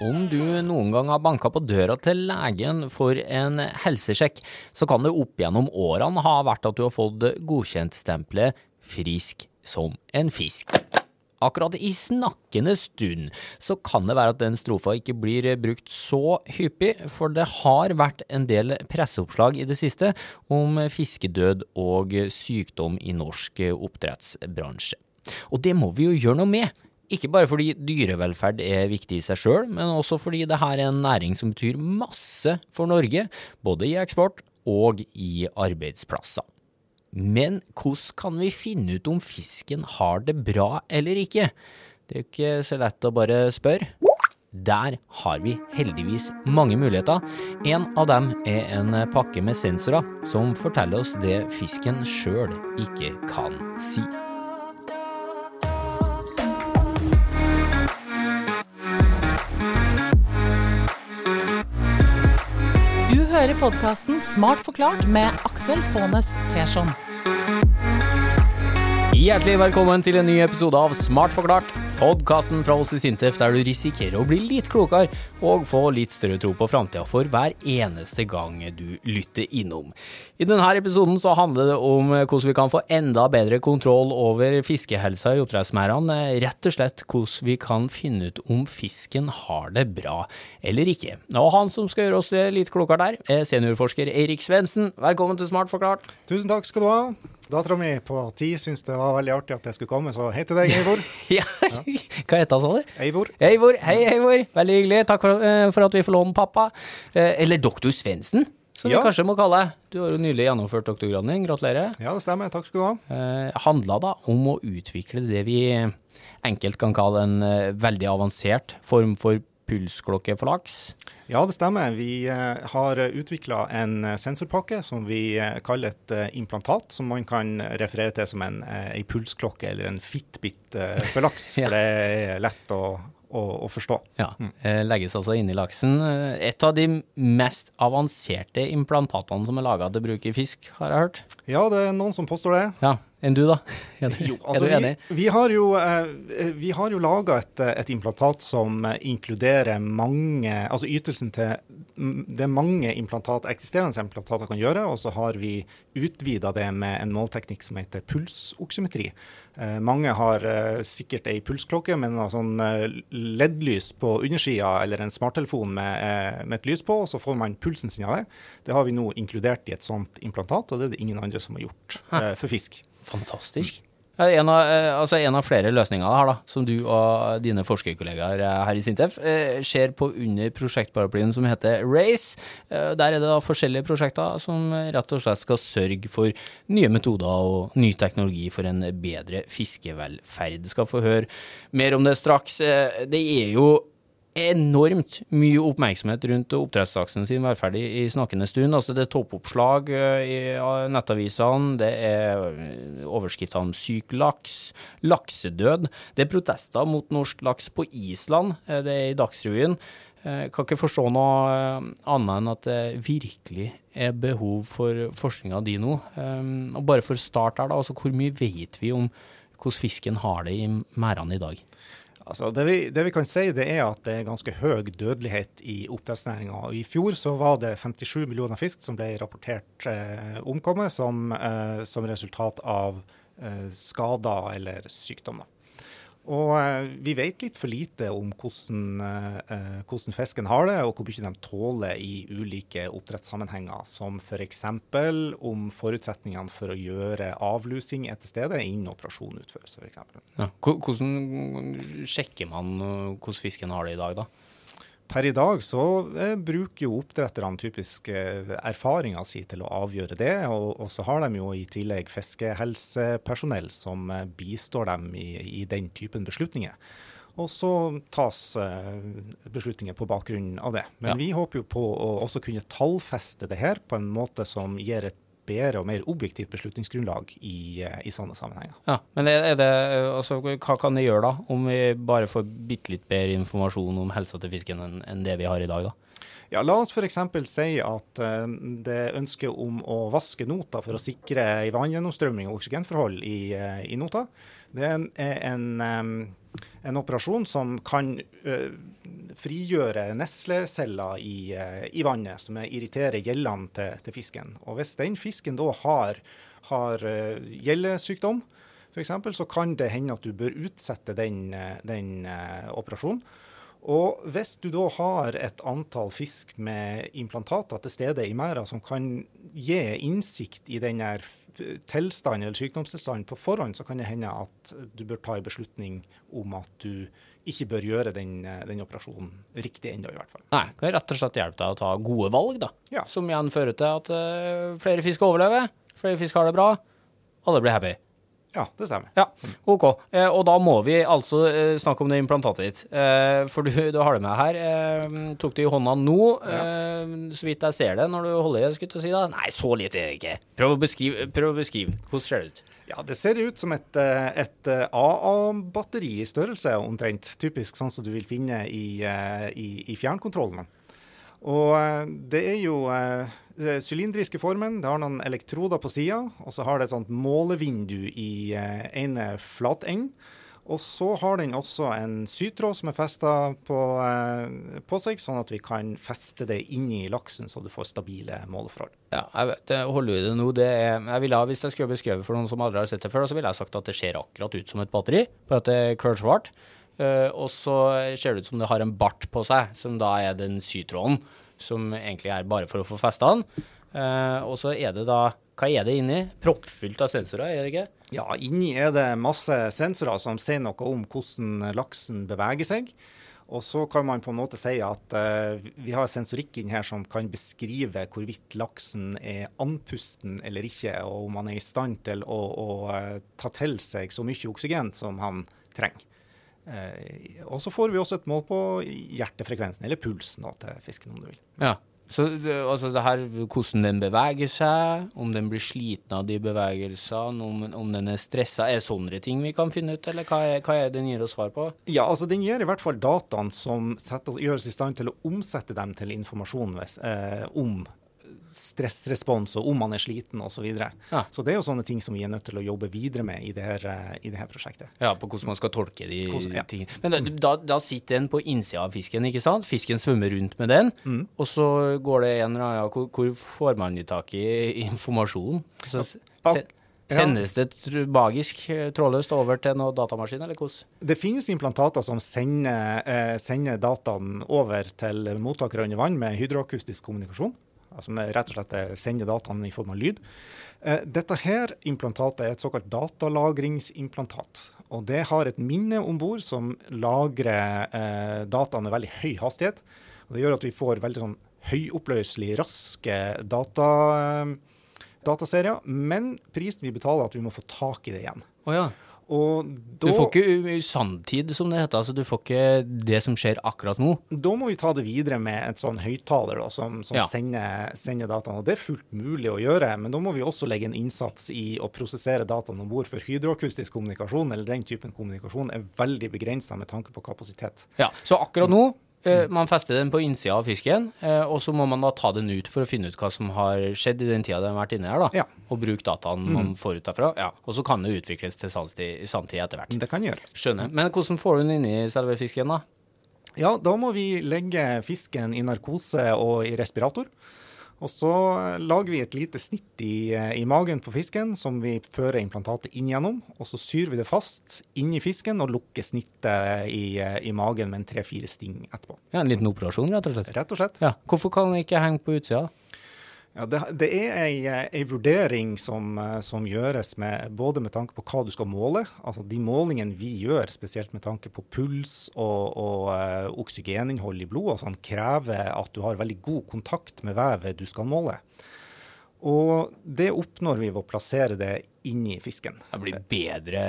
Om du noen gang har banka på døra til legen for en helsesjekk, så kan det opp gjennom årene ha vært at du har fått godkjentstempelet 'frisk som en fisk'. Akkurat i snakkende stund så kan det være at den strofa ikke blir brukt så hyppig, for det har vært en del presseoppslag i det siste om fiskedød og sykdom i norsk oppdrettsbransje. Og det må vi jo gjøre noe med. Ikke bare fordi dyrevelferd er viktig i seg sjøl, men også fordi det her er en næring som betyr masse for Norge, både i eksport og i arbeidsplasser. Men hvordan kan vi finne ut om fisken har det bra eller ikke? Det er jo ikke så lett å bare spørre. Der har vi heldigvis mange muligheter. En av dem er en pakke med sensorer som forteller oss det fisken sjøl ikke kan si. Podkasten Smart forklart med Aksel Faanes Persson. Hjertelig velkommen til en ny episode av Smart forklart, podkasten fra oss i Sintef der du risikerer å bli litt klokere og få litt større tro på framtida for hver eneste gang du lytter innom. I denne episoden så handler det om hvordan vi kan få enda bedre kontroll over fiskehelsa i oppdrettsmerdene, rett og slett hvordan vi kan finne ut om fisken har det bra eller ikke. Og han som skal gjøre oss litt klokere der, er seniorforsker Eirik Svendsen. Velkommen til Smart forklart. Tusen takk skal du ha. Dattera mi på ti syntes det var veldig artig at jeg skulle komme, så hei til deg, Eivor. Ja, hva heter han, sa du? Eivor. Eivor, hei Eivor, veldig hyggelig. Takk for, eh, for at vi får låne pappa. Eh, eller doktor Svendsen, som Ja. vi kanskje må kalle deg. Du har jo nylig gjennomført doktorgraden din, gratulerer. Ja, det stemmer. Takk skal du ha. Eh, handla da om å utvikle det vi enkelt kan kalle en eh, veldig avansert form for pulsklokke for laks. Ja, det stemmer. Vi eh, har utvikla en eh, sensorpakke som vi eh, kaller et implantat, som man kan referere til som en, en pulsklokke eller en Fitbit for laks. Ja. For det er lett å, å, å forstå. Ja, eh, legges altså inn i laksen. Et av de mest avanserte implantatene som er laga til bruk i fisk, har jeg hørt. Ja, det er noen som påstår det. Ja, enn du da? Er du, Jo, altså, er du enig? vi, vi har jo, eh, vi har jo laga et, eh, et implantat som inkluderer mange Altså ytelsen til Det er mange implantat, eksisterende implantater kan gjøre, og så har vi utvida det med en målteknikk som heter pulsoksymetri. Eh, mange har sikkert ei pulsklokke med noe sånn LED-lys på undersida, eller en smarttelefon med, med et lys på, og så får man pulsen sin av det. Det har vi nå inkludert i et sånt implantat, og det er det ingen andre som har gjort eh, for fisk. Fantastisk. En av, eh, altså en av flere løsninger her da, som du og dine forskerkollegaer eh, her i Sintef eh, ser på under prosjektparaplyen som heter RACE. Der er det da forskjellige prosjekter som rett og slett skal sørge for nye metoder og ny teknologi for en bedre fiskevelferd. Skal få høre mer om det straks. Det er jo enormt mye oppmerksomhet rundt oppdrettslaksen sin velferd i, i snakkende stund. Altså det er toppoppslag eh, i nettavisene, det er overskriftene overskrifter om syk laks, laksedød. Det er protester mot norsk laks på Island, eh, det er i Dagsrevyen. Jeg Kan ikke forstå noe eh, annet enn at det virkelig er behov for forskninga di nå. Eh, Og bare for å starte her, da, altså hvor mye vet vi om hvordan fisken har det i merdene i dag? Altså, det, vi, det vi kan si, det er at det er ganske høy dødelighet i oppdrettsnæringa. I fjor så var det 57 millioner fisk som ble rapportert eh, omkommet som, eh, som resultat av eh, skader eller sykdom. Og eh, vi vet litt for lite om hvordan, eh, eh, hvordan fisken har det, og hvor mye de tåler i ulike oppdrettssammenhenger. Som f.eks. om forutsetningene for å gjøre avlusing er til stede innen operasjonen utføres. For eksempel. Ja. Hvordan sjekker man hvordan fisken har det i dag, da? Per i dag så eh, bruker jo oppdretterne typisk eh, erfaringa si til å avgjøre det, og, og så har de jo i tillegg fiskehelsepersonell som eh, bistår dem i, i den typen beslutninger. Og så tas eh, beslutninger på bakgrunn av det. Men Ja. vi håper jo på å også kunne tallfeste det her på en måte som gir et bedre og mer objektivt beslutningsgrunnlag i, eh, i sånne sammenhenger. Ja, Men er det, uh, altså, hva kan det gjøre da, om vi bare får bitte litt bedre informasjon om helsa til fisken enn enn det vi har i dag? da? Ja, La oss f.eks. si at eh, det ønsket om å vaske nota for å sikre en vanngjennomstrømming og oksygenforhold i, eh, i nota, det er en, en, en operasjon som kan eh, frigjøre nesleceller i, eh, i vannet som irriterer gjellene til, til, fisken. Og hvis den fisken da har, har uh, gjellesykdom, f.eks., så kan det hende at du bør utsette den, den uh, operasjonen. Og hvis du da har et antall fisk med implantater til stede i merda som kan gi innsikt i denne tilstanden eller sykdomstilstanden på forhånd, så kan det hende at du bør ta en beslutning om at du ikke bør gjøre den, den operasjonen riktig ennå, i hvert fall. Nei, kan rett og slett hjelpe deg å ta gode valg, da. Ja. Som igjen fører til at uh, flere fisk overlever, flere fisk har det bra, alle blir happy. Ja, det stemmer. Ja, OK. Eh, og da må vi altså eh, snakke om det implantatet ditt. Eh, for du, du, har det med her. Eh, tok det i hånda nå, ja. Eh, så vidt jeg ser det når du holder i det, skulle du si da. Nei, så lite er det ikke. Prøv å beskrive. Prøv å beskrive. Hvordan ser det ut? Ja, Det ser ut som et, eh, et AA-batteri i størrelse, omtrent. Typisk sånn som du vil finne i, i, i fjernkontrollene. Og det er jo sylindriske formen. Det har noen elektroder på sida, og så har det et sånt målevindu i eh, ene flatenden. Og så har den også en sytråd som er festa på, eh, på, seg, sånn at vi kan feste det inni laksen, så du får stabile måleforhold. Ja, jeg vet, holder det nå. Det er, jeg ville, hvis jeg skulle beskrevet for noen som aldri har sett det før, så ville jeg sagt at det ser akkurat ut som et batteri, bare at det er kullsvart. Uh, og så ser det ut som det har en bart på seg, som da er den sytråden som egentlig er bare for å få festa den. Uh, og så er det da Hva er det inni? Proppfylt av sensorer, er det ikke? Ja, inni er det masse sensorer som sier noe om hvordan laksen beveger seg. Og så kan man på en måte si at uh, vi har sensorikk inni her som kan beskrive hvorvidt laksen er andpusten eller ikke, og om han er i stand til å, å uh, ta til seg så mye oksygen som han trenger. Uh, og så får vi også et mål på hjertefrekvensen, eller pulsen da, til fisken, om du vil. Ja, så altså det her, hvordan den beveger seg, om den blir sliten av de bevegelsene, om, om den er stressa, er sånne ting vi kan finne ut, eller hva er, hva er den gir oss svar på? Ja, altså Den gir i hvert fall dataene som setter, gjør oss i stand til å omsette dem til informasjon eh, om stressrespons og om man er sliten osv. Så, videre. ja. så det er jo sånne ting som vi er nødt til å jobbe videre med i det her, eh, i det her prosjektet. Ja, på hvordan man skal tolke de hvordan, ja. tingene. Men da, da, sitter den på innsida av fisken, ikke sant? Fisken svømmer rundt med den, mm. og så går det en eller annen ja, hvor, hvor, får man tak i informasjon? Så, se, Sendes det magisk eh, trådløst over til noen datamaskin, eller hvordan? Det finnes implantater som sender, eh, sender dataen over til mottakere under vann med hydroakustisk kommunikasjon altså rett og slett sender dataene i form av lyd. Eh, dette her implantatet er et såkalt datalagringsimplantat. Og det har et minne om bord som lagrer eh, data med veldig høy hastighet. Og det gjør at vi får veldig sånn høyoppløselig, raske data, eh, dataserier. Men prisen vi betaler, er at vi må få tak i det igjen. Oh, ja. Da, du får ikke sanntid, som det heter. altså Du får ikke det som skjer akkurat nå. Da må vi ta det videre med et sånn høyttaler som, som ja. sender, sender, dataene. og Det er fullt mulig å gjøre, men da må vi også legge en innsats i å prosessere dataene om bord. For hydroakustisk kommunikasjon eller den typen kommunikasjon er veldig begrensa med tanke på kapasitet. Ja, Så akkurat nå man fester den på innsida av fisken, eh, og så må man da ta den ut for å finne ut hva som har skjedd i den tida den har vært inne her, da. Ja. Og bruke dataen mm. man får ut derfra. Ja. Og så kan det utvikles til sanntid etter hvert. Det kan gjøre. Skjønner. Men hvordan får du den inni selve fisken, da? Ja, da må vi legge fisken i narkose og i respirator. Og så lager vi et lite snitt i, i, magen på fisken som vi fører implantatet inn gjennom. Og så syr vi det fast inni fisken og lukker snittet i, i magen med en tre-fire sting etterpå. Ja, En liten operasjon, rett og slett? Rett og slett. Ja. Hvorfor kan den ikke henge på utsida? Ja, det, det, er ei, ei vurdering som, som, gjøres med, både med tanke på hva du skal måle. altså De målingene vi gjør, spesielt med tanke på puls og, og uh, oksygeninnhold i blodet, sånn, krever at du har veldig god kontakt med vevet du skal måle. Og det oppnår vi ved å plassere det inni fisken. Det blir bedre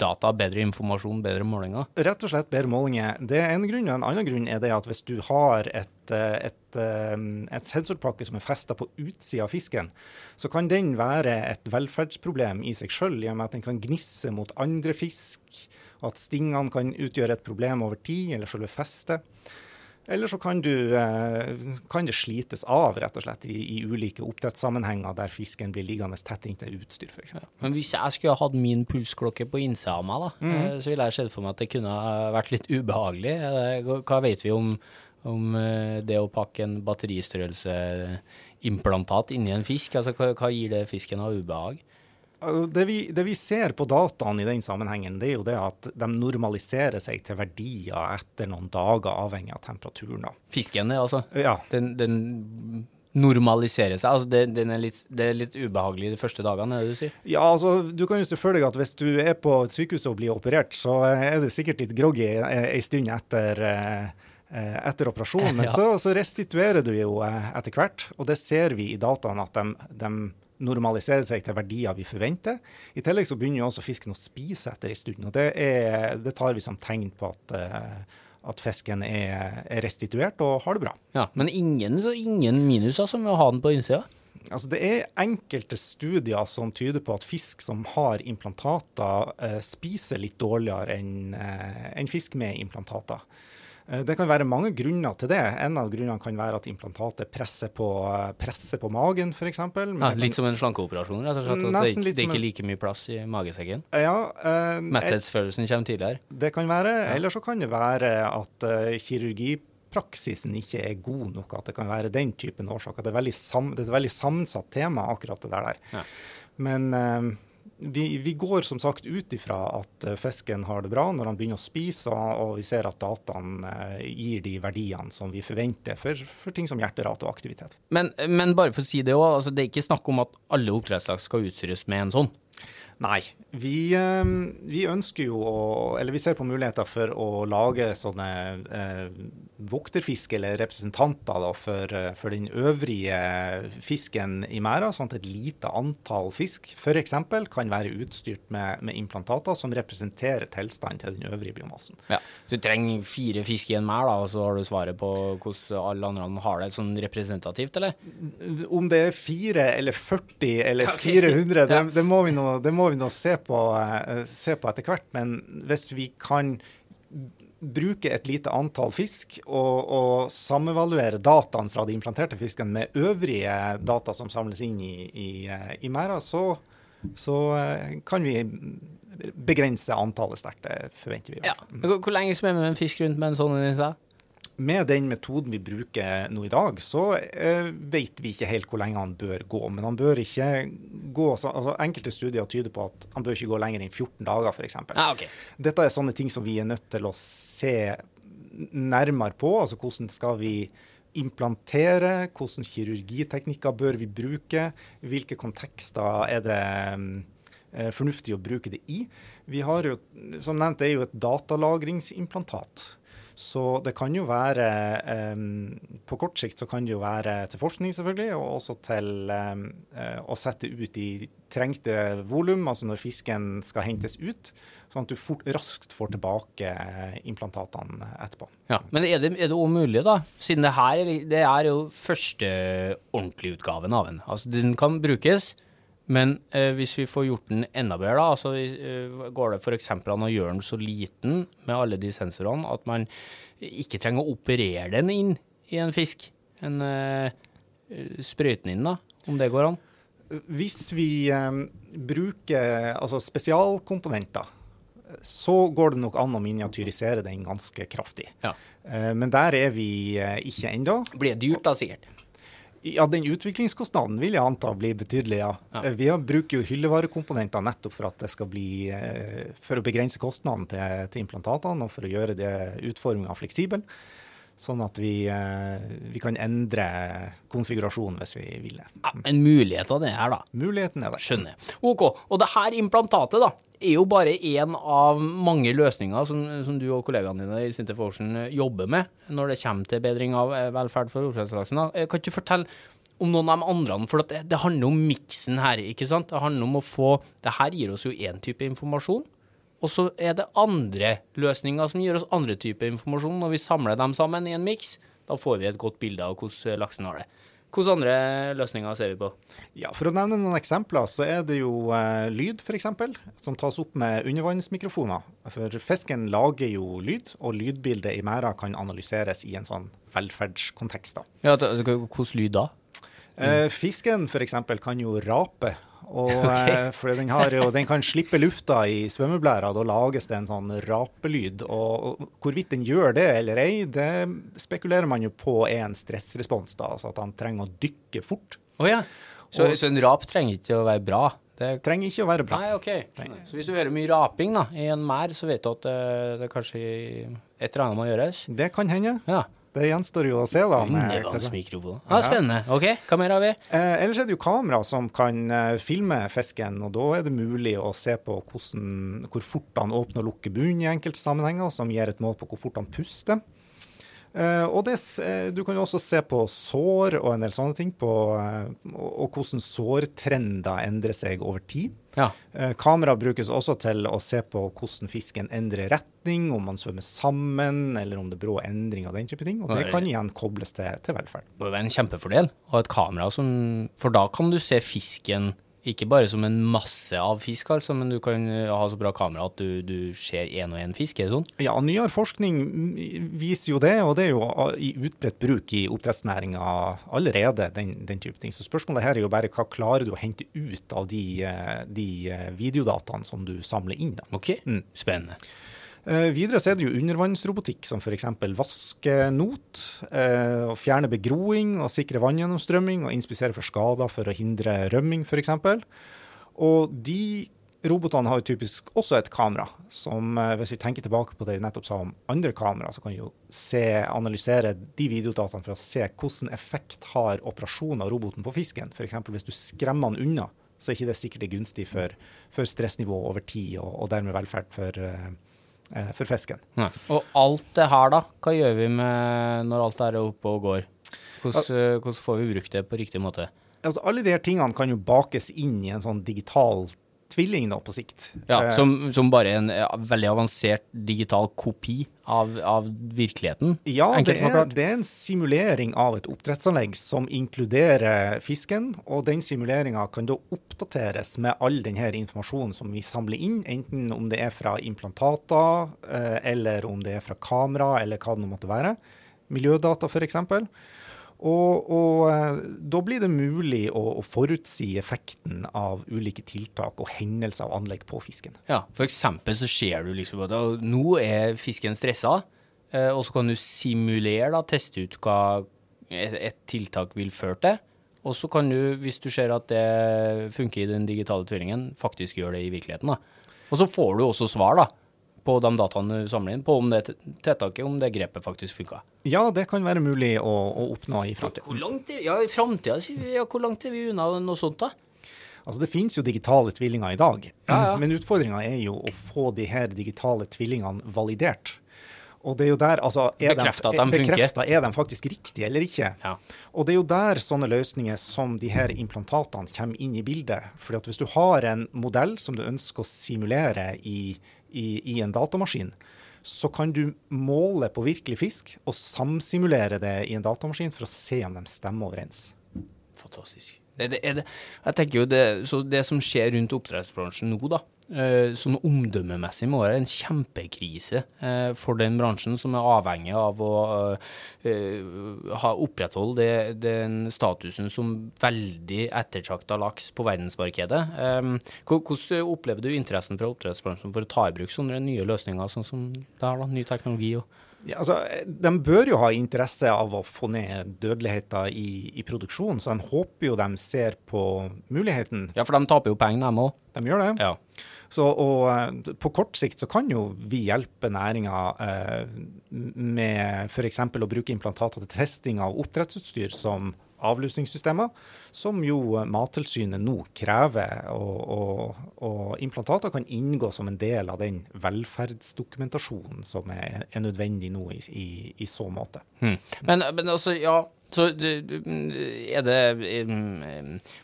data, bedre informasjon, bedre målinger? Rett og slett bedre målinger. Det er en grunn. En annen grunn er det at hvis du har et, et, et sensorpakke som er festa på utsida av fisken, så kan den være et velferdsproblem i seg sjøl, i og med at den kan gnisse mot andre fisk, at stingene kan utgjøre et problem over tid, eller selve festet. Eller så kan, du, eh, kan det slites av, rett og slett, i, i ulike oppdrettssammenhenger der fisken blir liggende tett inntil utstyr, f.eks. Men hvis jeg skulle ha hatt min pulsklokke på innsida av meg, da, mm. så ville jeg sett for meg at det kunne vært litt ubehagelig. Eh, Hva vet vi om, om det å pakke en batteristørrelseimplantat inni en fisk? Altså, hva, hva gir det fisken av ubehag? Altså, Det vi, det vi ser på dataen i den sammenhengen, det er jo det at de normaliserer seg til verdier etter noen dager, avhengig av temperaturen. da. Fisken, altså. Ja, Den, den normaliserer seg. Altså, det, den er litt, det er litt ubehagelig de første dagene, er det du sier? Ja, altså, du kan jo selvfølgelig at hvis du er på et sykehus og blir operert, så er det sikkert litt groggy ei stund etter, eh, etter operasjonen, men Ja. så, så restituerer du jo eh, etter hvert. Og det ser vi i dataen at de, de normaliserer seg til verdier vi forventer. I tillegg så begynner jo også fisken å spise etter en stund, og det, er, det tar vi som tegn på at, eh, at fisken er, er restituert og har det bra. Ja, Men ingen, så ingen minuser som å ha den på innsida? Altså, det er enkelte studier som tyder på at fisk som har implantater, eh, spiser litt dårligere enn en enn fisk med implantater. Eh, det kan være mange grunner til det. En av grunnene kan være at implantatet presser på, eh, presser på magen, f.eks. Ja, litt som en slankeoperasjon, rett og slett. At det, Nesten det er ikke like mye plass i magesekken. Ja, eh, Metthetsfølelsen kommer tidligere. det kan være. Eller så kan det være at eh, kirurgipraksisen ikke er god nok. At det kan være den typen årsaker. Det er, sam, det er et veldig sammensatt tema, akkurat det der. Ja. Men vi, vi går som sagt ut ifra at eh, fisken har det bra når han begynner å spise, og, vi ser at dataene eh, gir de verdiene som vi forventer for, for ting som hjerterate og aktivitet. Men, men bare for å si det òg, altså, det er ikke snakk om at alle oppdrettslaks skal utstyres med en sånn. Nei. Vi, eh, vi ønsker jo å Eller vi ser på muligheter for å lage sånne eh, vokterfisk, eller representanter, da, for, eh, for den øvrige fisken i merda. Sånn at et lite antall fisk f.eks. kan være utstyrt med, med implantater som representerer tilstanden til den øvrige biomassen. Ja. Så du trenger fire fisk i en merd, og så har du svaret på hvordan alle andre har det sånn representativt, eller? Om det er fire eller 40 eller okay. 400, det, det må vi nå, det må vi nå se, på, eh, se på etter hvert. Men hvis vi kan bruke et lite antall fisk og, og samevaluere dataen fra de implanterte fiskene med øvrige data som samles inn i, i, eh, i merda, så, så eh, kan vi begrense antallet sterkt. Det forventer vi. Ja. Hvor, lenge svømmer en fisk rundt med en sånn? Med den metoden vi bruker nå i dag, så eh, vet vi ikke helt hvor lenge han bør gå. Men han bør ikke gå så, altså Enkelte studier tyder på at han bør ikke gå lenger enn 14 dager, f.eks. Ah, okay. Dette er sånne ting som vi er nødt til å se nærmere på. Altså hvordan skal vi implantere, hvilke kirurgiteknikker bør vi bruke, hvilke kontekster er det eh, fornuftig å bruke det i. Vi har jo, som nevnt, det er jo et datalagringsimplantat. Så det kan jo være eh, På kort sikt så kan det jo være til forskning, selvfølgelig, og også til eh, eh, å sette ut i trengte volum, altså når fisken skal hentes ut, sånn at du fort, raskt får tilbake implantatene etterpå. Ja, Men er det, er det også mulig, da? Siden det her er- det er jo første ordentlige utgaven av den. Altså, den kan brukes, men eh, hvis vi får gjort den enda bedre, da, altså, eh, går det f.eks. an å gjøre den så liten med alle de sensorene at man ikke trenger å operere den inn i en fisk? En eh, sprøyte den inn, da, om det går an? Hvis vi eh, bruker altså spesialkomponenter, så går det nok an å miniatyrisere den ganske kraftig. Ja. Eh, men der er vi ikke ennå. Blir det dyrt, da, sikkert? Ja, den utviklingskostnaden vil jeg anta blir betydelig, ja. Ja. Eh, Vi bruker jo hyllevarekomponenter nettopp for at det skal bli eh, For å begrense kostnaden til, til implantatene, og for å gjøre det utforminga fleksibel. Sånn at vi, eh, vi kan endre konfigurasjonen hvis vi vil det. Ja, en mulighet av det her, da. Muligheten er der. Skjønner. Jeg. OK. Og det her implantatet da, er jo bare én av mange løsninger som, som du og kollegaene dine i Sintef Ocean jobber med når det kommer til bedring av eh, velferd for oppdrettslaksen. Eh, Kan ikke du fortelle om noen av de andre? For det, det handler om miksen her. ikke sant? Det handler om å få Det her gir oss jo én type informasjon. Og så er det andre løsninger som gir oss andre typer informasjon. Når vi samler dem sammen i en miks, da får vi et godt bilde av hvordan laksen har det. Hvilke andre løsninger ser vi på? Ja, For å nevne noen eksempler, så er det jo eh, lyd f.eks. som tas opp med undervannsmikrofoner. For fisken lager jo lyd, og lydbildet i merda kan analyseres i en sånn velferdskontekst. da. Ja, Hvilken Hvordan lyd da? Eh, fisken f.eks. kan jo rape. Og, okay. for den, har den kan slippe lufta i svømmeblæra, da lages det en sånn rapelyd. Og, og hvorvidt den gjør det eller ei, det spekulerer man jo på er en stressrespons. da, Altså at han trenger å dykke fort. Oh, ja. Så, Og- så en rap trenger ikke å være bra? Det Trenger ikke å være bra. Nei, OK. Så hvis du hører mye raping da, i en mær, så vet du at det, det er kanskje et eller annet må gjøres? Det kan hende. Ja. Det gjenstår jo å se, da. med- Undervannsmikrofon. Ja, spennende. OK, hva mer har vi? Eh, ellers er det jo kamera som kan eh, filme fisken, og da er det mulig å se på hvordan, hvor fort han åpner og lukker bunn i enkelte sammenhenger, som gir et mål på hvor fort han puster. Uh, og det, eh, du kan jo også se på sår og en del sånne ting, på, uh, og, og hvordan sårtrender endrer seg over tid. Ja. Eh, kamera brukes også til å se på hvordan fisken endrer retning, om man svømmer sammen, eller om det er brå endring og den type ting. Og det kan igjen kobles til, til velferd. Det må være en kjempefordel å ha et kamera som For da kan du se fisken ikke bare som en masse av fisk, altså, men du kan eh, ha så bra kamera at du, du ser én og én fisk. Er det sånn? Ja, nyere forskning viser jo det, og det er jo ah, i utbredt bruk i oppdrettsnæringa allerede, den, den type ting. Så spørsmålet her er jo bare hva klarer du å hente ut av de, eh, de eh, videodataene som du samler inn. da. OK, Mm. spennende. Eh, videre så er det jo undervannsrobotikk, som f.eks. vaske not, og fjerne begroing og sikre vanngjennomstrømming, og inspisere for skader for å hindre rømming f.eks. Og de robotene har jo typisk også et kamera, som eh, hvis vi tenker tilbake på det vi nettopp sa om andre kamera, så kan vi jo se, analysere de videodataene for å se hvordan effekt har operasjonen av roboten på fisken. F.eks. hvis du skremmer den unna, så er ikke det sikkert er gunstig for, for stressnivået over tid, og, og dermed velferd for, eh, eh, for fisken. Nei. Og alt det her, da? Hva gjør vi med når alt er oppe og går? Hvordan, eh, hvordan får vi brukt det på riktig måte? Altså, alle de her tingene kan jo bakes inn i en sånn digital tvilling da, på sikt. Ja, Eh, som, som bare en ja, veldig avansert digital kopi av, av virkeligheten? Ja, det er, det er en simulering av et oppdrettsanlegg som inkluderer fisken, og den simuleringa kan da oppdateres med all denne informasjonen som vi samler inn, enten om det er fra implantater, eh, eller om det er fra kamera, eller hva det nå måtte være. Miljødata, f.eks. Og, og eh, da blir det mulig å, å forutsi effekten av ulike tiltak og hendelser av anlegg på fisken. Ja, eksempel så ser du liksom at nå er fisken stressa, eh, og så kan du simulere, da, teste ut hva et tiltak vil føre til. Og så kan du, hvis du ser at det funker i den digitale tvillingen, faktisk gjøre det i virkeligheten. da. Og så får du også svar da, på de dataene du samler inn, på om det tiltaket, om det grepet faktisk funka. Ja, det kan være mulig å, å oppnå i framtida. Hvor langt er, ja, i fremtiden, ja, hvor langt er vi unna noe sånt da? Altså, det finnes jo digitale tvillinger i dag, Ja, ja. men utfordringa er jo å få de her digitale tvillingene validert. Og det er jo der, altså, er Bekreftet at de, de funker. er de faktisk riktige eller ikke? Ja. Og det er jo der sånne løsninger som de her implantatene kommer inn i bildet. Fordi at hvis du har en modell som du ønsker å simulere i, i, i en datamaskin, så kan du måle på virkelig fisk og samsimulere det i en datamaskin for å se om de stemmer overens. Fantastisk. Det, det, det, jeg tenker jo det, så det som skjer rundt oppdrettsbransjen nå, da, sånn omdømmemessig må være en kjempekrise eh, for den bransjen som er avhengig av å eh, ha opprettholde den statusen som veldig ettertrakta laks på verdensmarkedet. Eh, hvordan opplever du interessen fra oppdrettsbransjen for å ta i bruk sånne nye løsninger, sånn som det her, da, ny teknologi? og Ja, altså, de bør jo ha interesse av å få ned dødeligheten i, i produksjonen, så en håper jo de ser på muligheten. Ja, for de taper jo penger, de òg. De gjør det. Ja. Så, og eh, på kort sikt så kan jo vi hjelpe næringa eh, med f.eks. å bruke implantater til testing av oppdrettsutstyr som avlusningssystemer, som jo Mattilsynet nå krever. Og, og, og implantater kan inngå som en del av den velferdsdokumentasjonen som er, er nødvendig nå i, i, i så måte. Hmm. Men, men altså, ja, Så er det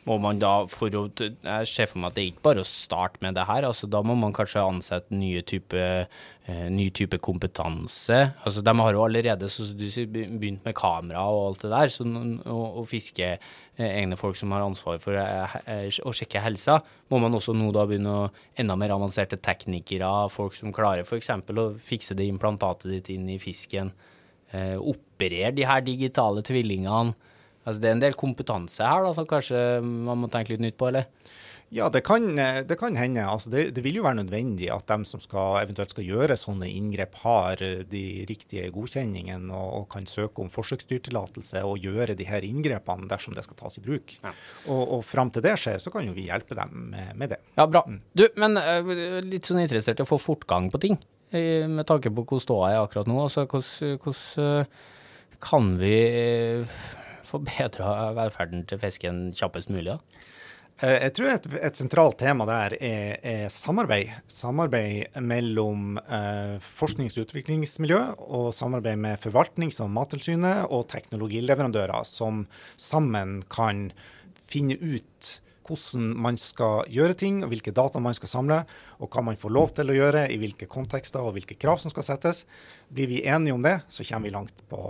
Må man da for å Jeg ser for meg at det er ikke bare å starte med det her. altså Da må man kanskje ansette nye type, eh, ny type kompetanse. altså De har jo allerede så du begynt med kamera og alt det der, så, og, og fiske eh, egne folk som har ansvar for eh, å sjekke helsa. Må man også nå da begynne å enda mer avanserte teknikere, folk som klarer f.eks. å fikse det implantatet ditt inn i fisken eh, operere de her digitale tvillingene. Altså Det er en del kompetanse her da, som kanskje man må tenke litt nytt på, eller? Ja, det kan, eh, det kan hende. Altså, det, det vil jo være nødvendig at de som skal, eventuelt skal gjøre sånne inngrep, har eh, de riktige godkjenningene og, og kan søke om forsøksdyrtillatelse og gjøre de her inngrepene dersom det skal tas i bruk. Ja. Og, og fram til det skjer, så kan jo vi hjelpe dem med, med det. Ja, bra. Du, men eh, litt sånn interessert i å få fortgang på ting, med tanke på hvordan ståa er akkurat nå. Altså, hvordan, eh, kan vi eh, forbedre velferden til fisken kjappest mulig? da? Eh, Jeg tror et, et sentralt tema der er, er samarbeid. Samarbeid mellom eh, forsknings- og utviklingsmiljø og samarbeid med forvaltnings- og mattilsynet og teknologileverandører som sammen kan finne ut hvordan man skal gjøre ting, hvilke data man skal samle, og hva man får lov til å gjøre, i hvilke kontekster og hvilke krav som skal settes. Blir vi enige om det, så kommer vi langt på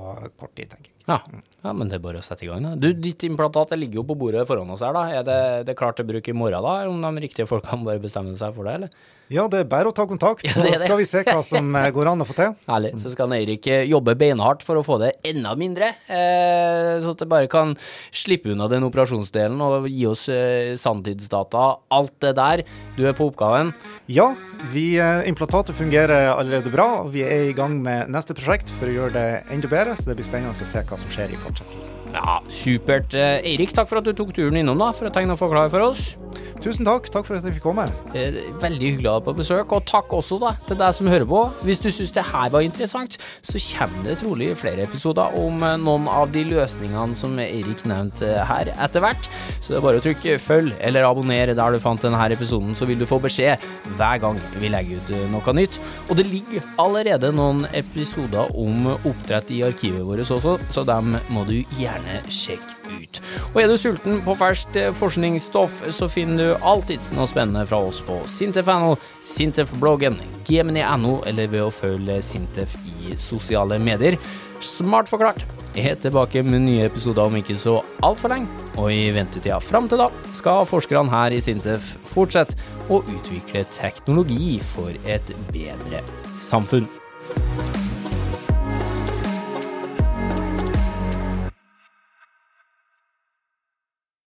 kort tid, tenker jeg. Ja. ja, men det er bare å sette i gang. da. Du, Ditt implantat ligger jo på bordet foran oss her. da. Er det, det klart til bruk i morgen, da? Om de riktige folkene bare bestemmer seg for det? eller? Ja, det er bare å ta kontakt, Ja, så det. skal vi se hva som eh, går an å få til. Herlig. Så skal Eirik eh, jobbe beinhardt for å få det enda mindre, eh, så at det bare kan slippe unna den operasjonsdelen og gi oss eh, sanntidsdata. Alt det der. Du er på oppgaven. Ja, vi, eh, implantatet fungerer allerede bra. Vi er i gang med neste prosjekt for å gjøre det enda bedre, så det blir spennende å se hva som skjer i fortsettelsen. Ja, supert. Eh, Eirik, takk for at du tok turen innom da, for å tegne og forklare for oss. Tusen takk. Takk for at jeg fikk komme. Eh, Veldig hyggelig å ha deg på besøk, og takk også da til deg som hører på. Hvis du syns det her var interessant, så kommer det trolig flere episoder om eh, noen av de løsningene som Eirik nevnte her etter hvert. Så det er bare å trykke følg eller abonner der du fant denne episoden, så vil du få beskjed hver gang vi legger ut noe nytt. Og det ligger allerede noen episoder om oppdrett i arkivet vårt også, så dem må du gjerne sjekke ut. Og er du sulten på ferskt eh, forskningsstoff, så finner du alltids noe spennende fra oss på Sintef.no, Sintef-bloggen, gmni.no eller ved å følge Sintef i sosiale medier. Smart forklart Jeg er tilbake med nye episoder om ikke så altfor lenge, og i ventetida fram til da skal forskerne her i Sintef fortsette å utvikle teknologi for et bedre samfunn.